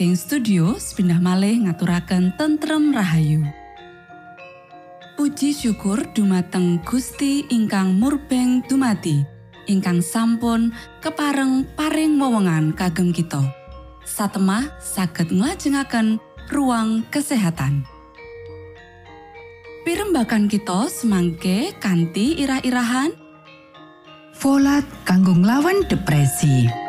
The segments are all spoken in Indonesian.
saking studio pindah malih ngaturaken tentrem Rahayu. Puji syukur dumateng Gusti ingkang murbeng dumati ingkang sampun kepareng paring wewenngan kagem kita. Satemah saged nglajengaken ruang kesehatan. Pirembakan kita semangke kanthi irah-irahan. Folat kanggo nglawan depresi.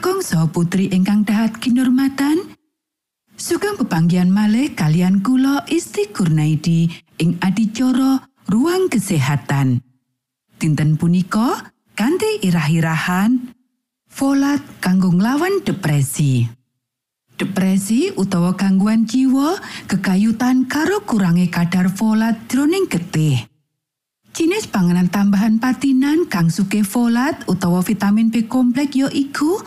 Kakung saha putri ingkang dahat kinurmatan. Sugeng pepanggihan malih kalian kula Isti Kurnaidi ing adicara Ruang Kesehatan. Dinten punika kanthi irah-irahan Folat kanggo nglawan depresi. Depresi utawa gangguan jiwa kekayutan karo kurange kadar folat jroning getih. Jinis panganan tambahan patinan kang suke folat utawa vitamin B kompleks ya iku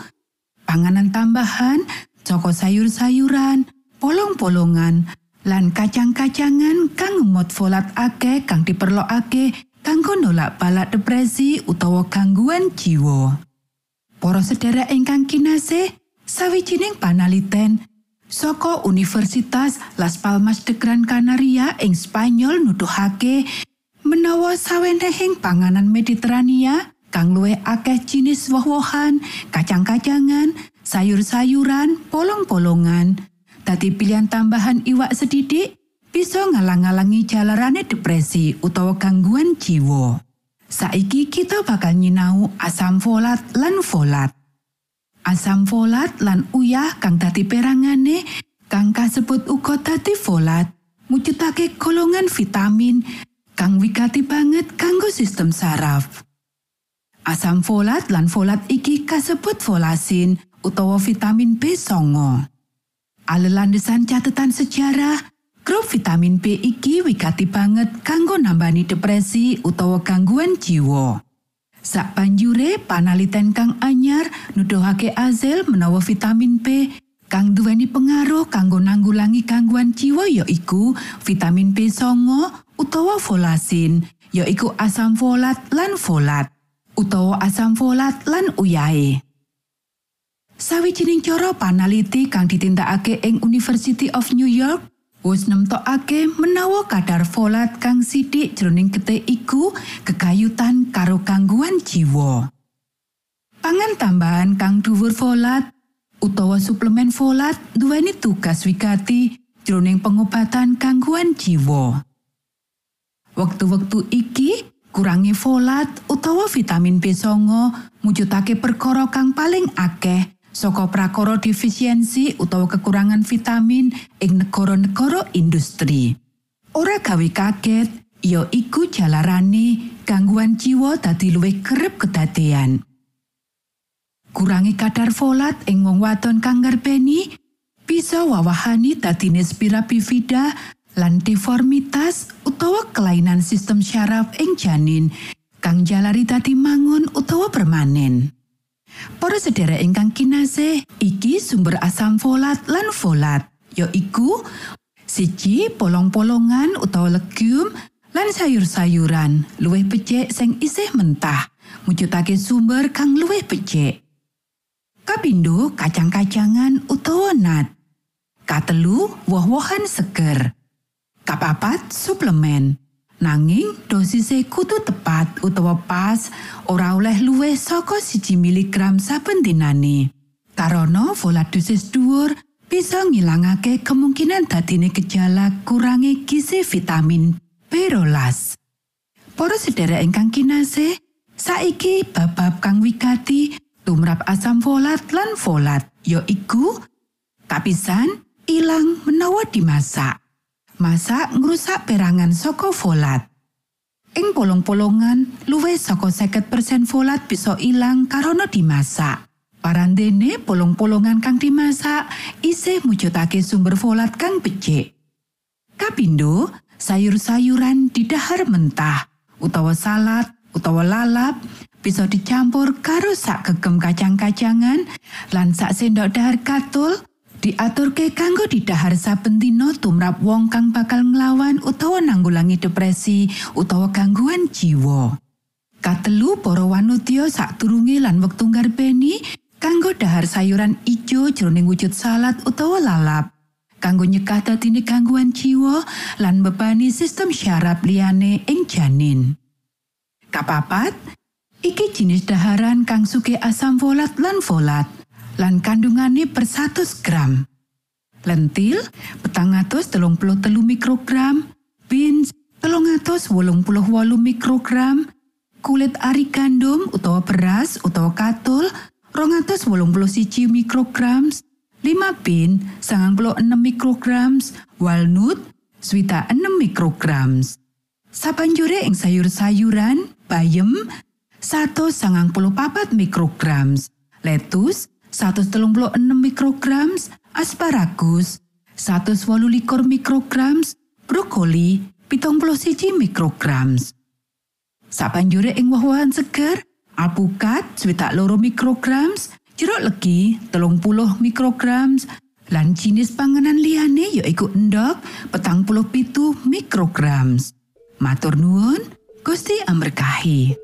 panganan tambahan saka sayur-sayuran, polong-polongan, lan kacang-kacangan kang ngemot folat akeh kang diperlokake kanggo nolak balak depresi utawa gangguan jiwa. Para sedherek ingkang kinasih, sawijining panaliten saka Universitas Las Palmas de Gran Canaria ing Spanyol nuduhake menawa sawenehing panganan Mediterania kang luwih akeh jinis woh-wohan, kacang-kacangan, sayur-sayuran, polong-polongan, dadi pilihan tambahan iwak sedidik bisa ngalang-alangi jalarane depresi utawa gangguan jiwa. Saiki kita bakal nyinau asam folat lan folat. Asam folat lan uyah kang dadi perangane kang kasebut uga dadi folat mujudake golongan vitamin kang wigati banget kanggo sistem saraf. Asam folat lan folat iki kasebut folasin utawa vitamin B9. Alelandesan catatan sejarah, grup vitamin B iki wigati banget kanggo nambani depresi utawa gangguan jiwa. Sak banjure panaliten kang anyar nuduhake azel menawa vitamin B kang duweni pengaruh kanggo nanggulangi gangguan jiwa ya iku vitamin B9 utawa folasin, ya iku asam folat lan folat utawa asam folat lan uyahe. Sawijining cara panaliti kang ditindakake ing University of New York wis nemtokake menawa kadar folat kang sidik jroning getih iku kekayutan karo gangguan jiwa. Pangan tambahan kang dhuwur folat utawa suplemen folat duweni tugas wigati jroning pengobatan gangguan jiwa. Wektu-wektu iki kurangi folat utawa vitamin B9 mujudake perkara kang paling akeh saka prakara defisiensi utawa kekurangan vitamin ing negara-negara industri. Ora gawe kaget, ya iku jalarane gangguan jiwa dadi luwih kerep kedadean. Kurangi kadar folat ing wong wadon kang ngerbeni bisa wawahani dadine spira bifida lan deformitas utawa kelainan sistem syaraf ing janin kang jalari dadi mangun utawa permanen. Para sedherek ingkang kinasih, iki sumber asam folat lan folat, ya iku siji polong-polongan utawa legume lan sayur-sayuran luwih becik sing isih mentah, mujudake sumber kang luwih becik. Kapindo kacang-kacangan utawa nut. Katelu woh-wohan seger. Kapapat suplemen. Nanging dosise kudu tepat utawa pas ora oleh luwih saka siji miligram saben dinane. Karana folat dosis dhuwur bisa ngilangake kemungkinan dadine gejala kurangi gizi vitamin B12. Para sedherek ingkang kinasih, saiki bab-bab kang wigati tumrap asam folat lan folat ya iku kapisan ilang menawa dimasak. Masak ngrusak perangan saka folat. Ing polong-polongan, luwih saka 50% folat bisa ilang karena dimasak. Parandene polong-polongan kang dimasak isih mujudake sumber folat kang becik. Kapindo, sayur-sayuran didahar mentah, utawa salad, utawa lalap, bisa dicampur karo sak gegem kacang-kacangan lan sak sendok dahar katul diaturke kanggo didhahar saben dina tumrap wong kang bakal nglawan utawa nanggulangi depresi utawa gangguan jiwa. Katelu para wanudya sadurunge lan wektu ngarbeni kanggo dahar sayuran ijo jroning wujud salad utawa lalap. Kanggo nyekah dadine gangguan jiwa lan bebani sistem syaraf liyane ing janin. Kapapat, iki jenis daharan kang suke asam folat lan folat. Lan kandungane per 100 gram. Lentil, petang atus telung puluh telu mikrogram, beans, telung atus wolung puluh wolu mikrogram, kulit ari gandum utawa beras utawa katul, rong atus wolung puluh siji mikrogram, 5 bin, sangang puluh enam mikrogram, walnut, swita 6 mikrogram. Sabanjure ing sayur-sayuran, bayem, satu sangang puluh papat mikrogram, lettuce, 136 mikrogram, asparagus, 128 mikrogram, brokoli, pitung puluh siji mikrogram. Sabanjure ing woh-wohan seger, alpukat swidak loro mikrogram, jeruk legi telung puluh mikrogram, lan jinis panganan liyane yaiku endok petang puluh pitu mikrogram. Matur nuwun, Gusti amberkahi.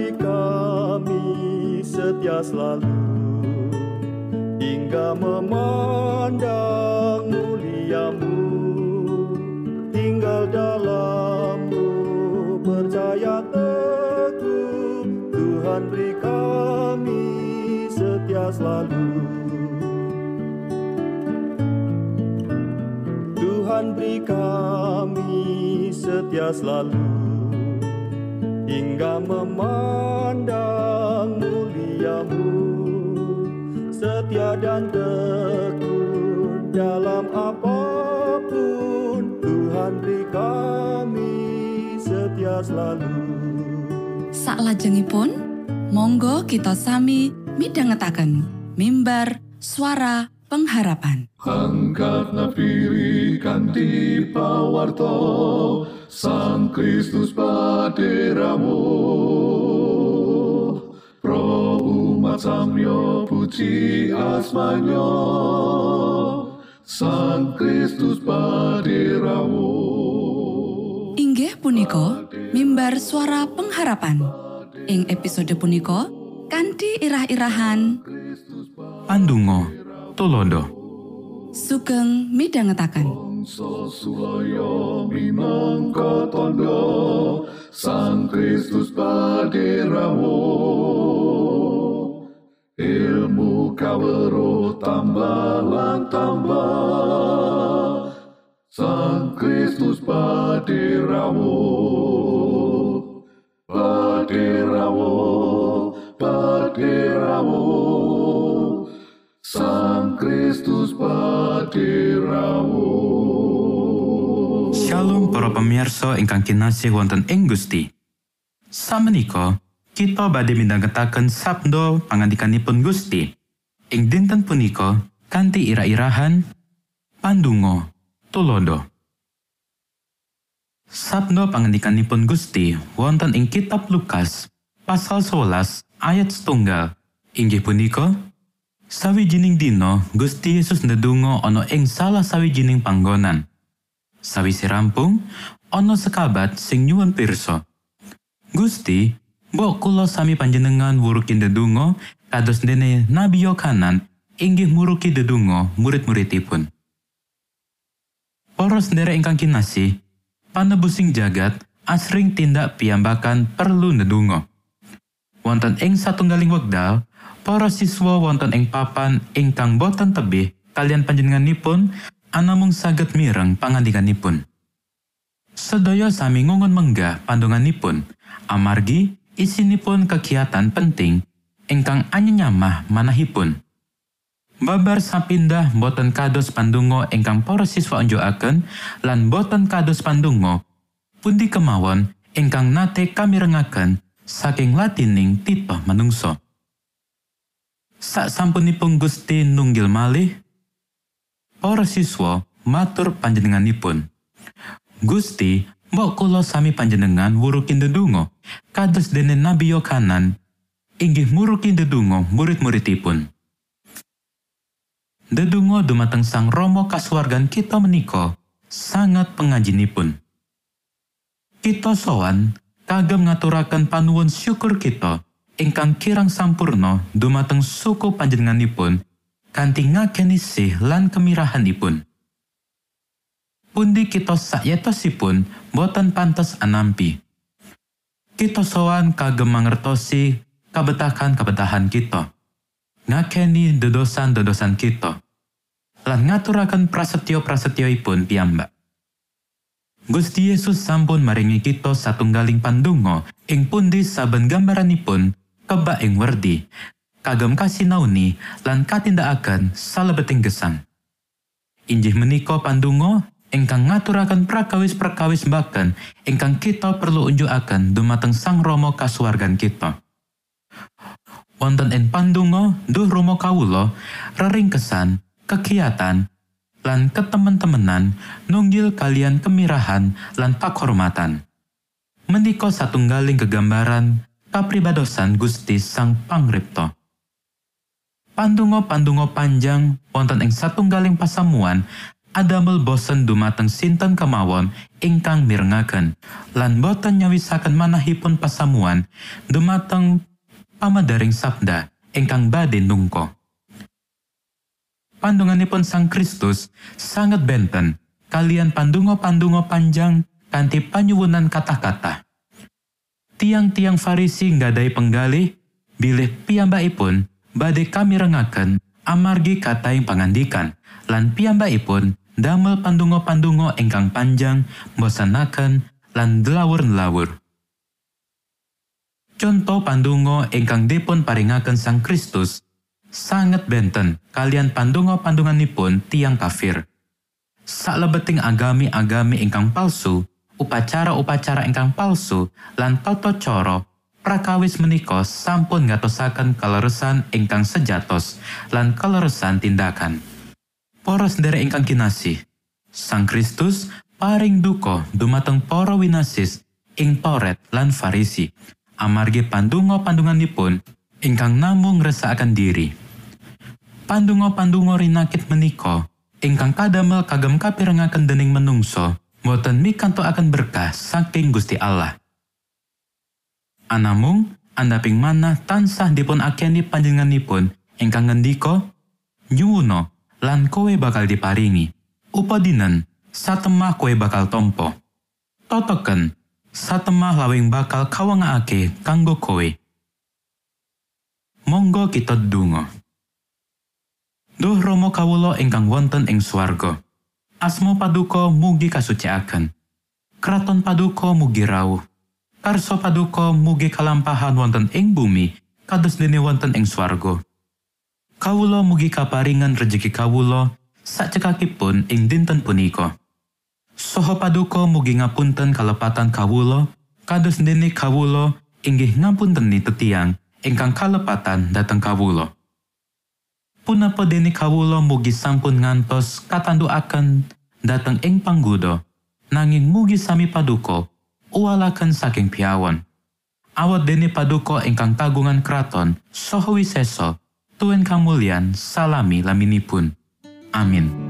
Beri kami setia selalu hingga memandang muliamu tinggal dalammu percaya teguh Tuhan beri kami setia selalu. Tuhan beri kami setia selalu hingga memandang muliamu setia dan tekun dalam apa pun Tuhan beri kami setia selalu Saklajengipun, monggo kita sami midhangetaken mimbar suara pengharapan. Angkat nafiri kanti pawarto Sang Kristus paderamu. Pro umat samyo puji asmanyo Sang Kristus paderamu. Inggih punika mimbar suara pengharapan. Ing episode punika kanthi irah-irahan. Pandungo Tulodo sugeng midhangetaken. Sosuloyo minangka tondo Sang Kristus paderamu Ilmu kawero tambah tambah Sang Kristus paderamu Paderamu Paderamu Sang Kristus paderamu Shalom para pemirsa ingkang kinasih wonten ing Gusti. Samenika kita badhe midhangetaken sabda pangandikanipun Gusti. Ing dinten punika kanthi ira-irahan pandungo tulodo. Sabdo pangandikanipun Gusti wonten ing kitab Lukas pasal 11 ayat setunggal. Inggih punika, sawijining dina Gusti Yesus ndedonga ana ing salah sawijining panggonan. Sawise rampung, ana sekabat sing nyuwun pirsa. Gusti, mbok kula sami panjenengan wuruki ndedonga kados dene Nabi Yohanan inggih muruki dedungo murid-muridipun. Para sendherek ingkang kinasih, panebusing jagat asring tindak piyambakan perlu ndedonga. Wonten ing satunggaling wekdal, para siswa wonten ing papan ingkang boten tebih kalian panjenenganipun anamung saged mireng pangandikanipun. Sedaya sami ngungun menggah pandunganipun, amargi isinipun kegiatan penting ingkang anyenyamah manahipun. Babar sapindah boten kados pandungo ingkang para siswa unjukaken lan boten kados pandungo pundi kemawon ingkang nate kami rengaken saking latining tito manungso. Sak sampunipun Gusti nunggil malih, para siswa matur panjenenganipun. Gusti, mbok kula sami panjenengan wurukin dedungo, kados dene Nabi Yohanan, inggih murukin dedungo murid-muridipun. Dedungo dumateng Sang Romo kasuwargan kita menika sangat pengajinipun. Kita sowan kagem ngaturaken panuwun syukur kita ingkang kirang sampurno dumateng suku panjenenganipun kanthi ngakenisih lan kemirahanipun. Pundi kita sakyatosipun boten pantes anampi. Kita sowan kagem mangertosi kabetahan-kabetahan kita. ngakeni dedosan-dedosan kita lan ngaturaken prasetyo-prasetyoipun piyambak. Gusti Yesus sampun maringi kita satunggaling pandonga ing pundi saben gambaranipun kebak ing werdi kagem kasinauni lan katindakaken salebeting gesang. Injih menika pandonga ingkang ngaturaken prakawis-prakawis baken ingkang kita perlu unjukaken dumateng Sang Rama kasuwargan kita. wonten ing pandonga duh Rama kawula reringkesan kegiatan lan ketemen-temenan nunggil kalian kemirahan lan pakhormatan. Menika satunggaling kegambaran kapribadosan Gusti Sang Pangripto. Pandungo-pandungo panjang wonten ing satunggaling pasamuan adamel bosen dumateng sinten kemawon ingkang mirengaken lan boten nyawisaken manahipun pasamuan dumateng pamadaring sabda ingkang badhe nungko. Pandunganipun Sang Kristus sangat benten kalian pandungo-pandungo panjang kanthi panyuwunan kata-kata. Tiang-tiang Farisi nggadai penggalih bilih piyambakipun badhe kami rengaken amargi kataing pangandikan lan piyambakipun damel pandungo-pandungo ingkang panjang mbosanaken lan delawur-delawur. Conto pandungo ingkang dipun paringaken Sang Kristus sanget benten kalian pandungo-pandunganipun tiang kafir. Saklebeting agami-agami ingkang palsu, upacara-upacara ingkang palsu, lan cara prakawis menika sampun ngatosaken kaleresan ingkang sejatos lan kaleresan tindakan. Para sendiri ingkang kinasih, Sang Kristus paring duka dumateng para winasis ing Toret lan Farisi amargi pandungo-pandunganipun ingkang namung ngresakaken diri. Pandungo-pandungo rinakit menika ingkang kadamel kagem kapirengaken dening menungso boten mikantokaken berkah saking Gusti Allah. Anamung andaping manah tansah dipun akeni panjenenganipun ingkang ngendika nyuwuna lan kowe bakal diparingi. Upadinen satemah kowe bakal tompo. Totoken satemah lawing bakal kawangake kanggo kowe. Monggo kita dungo. Duh Romo kawulo ingkang wonten ing swarga. Asmo paduka mugi kasucikaken. Kraton paduka mugi rawuh. Karso paduka mugi kalampahan wonten ing bumi kados dene wonten ing swarga. Kawulo mugi kaparingan rejeki kawulo sakcekakipun ing dinten punika. Soho paduka mugi ngapunten kalepatan kawulo, kados dene kawulo inggih ngapunteni tetiang ingkang kalepatan dateng kawulo. Punapa dene kawulo mugi sampun ngantos katanduaken dateng ing panggudo, nanging mugi sami paduka uwalaken saking piawon. Awat dene paduka ingkang kagungan kraton saha wisesa tuen kamulyan salami laminipun. Amin.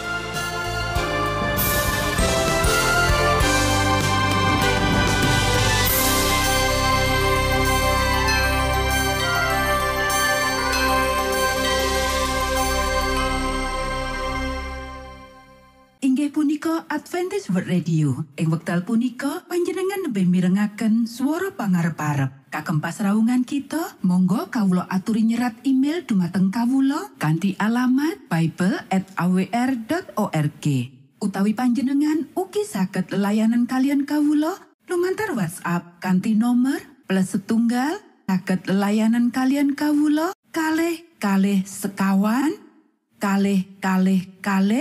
World Radio. Ing wekdal punika panjenengan lebih mirengaken suara pangarep-arep. Kagem pasraungan kita, monggo kawula aturi nyerat email dumateng kawula kanthi alamat bible@awr.org. Utawi panjenengan ugi saged layanan kalian kawula lumantar WhatsApp kanthi nomor plus setunggal saged layanan kalian kawula kalih kalih sekawan kalih kalih kalih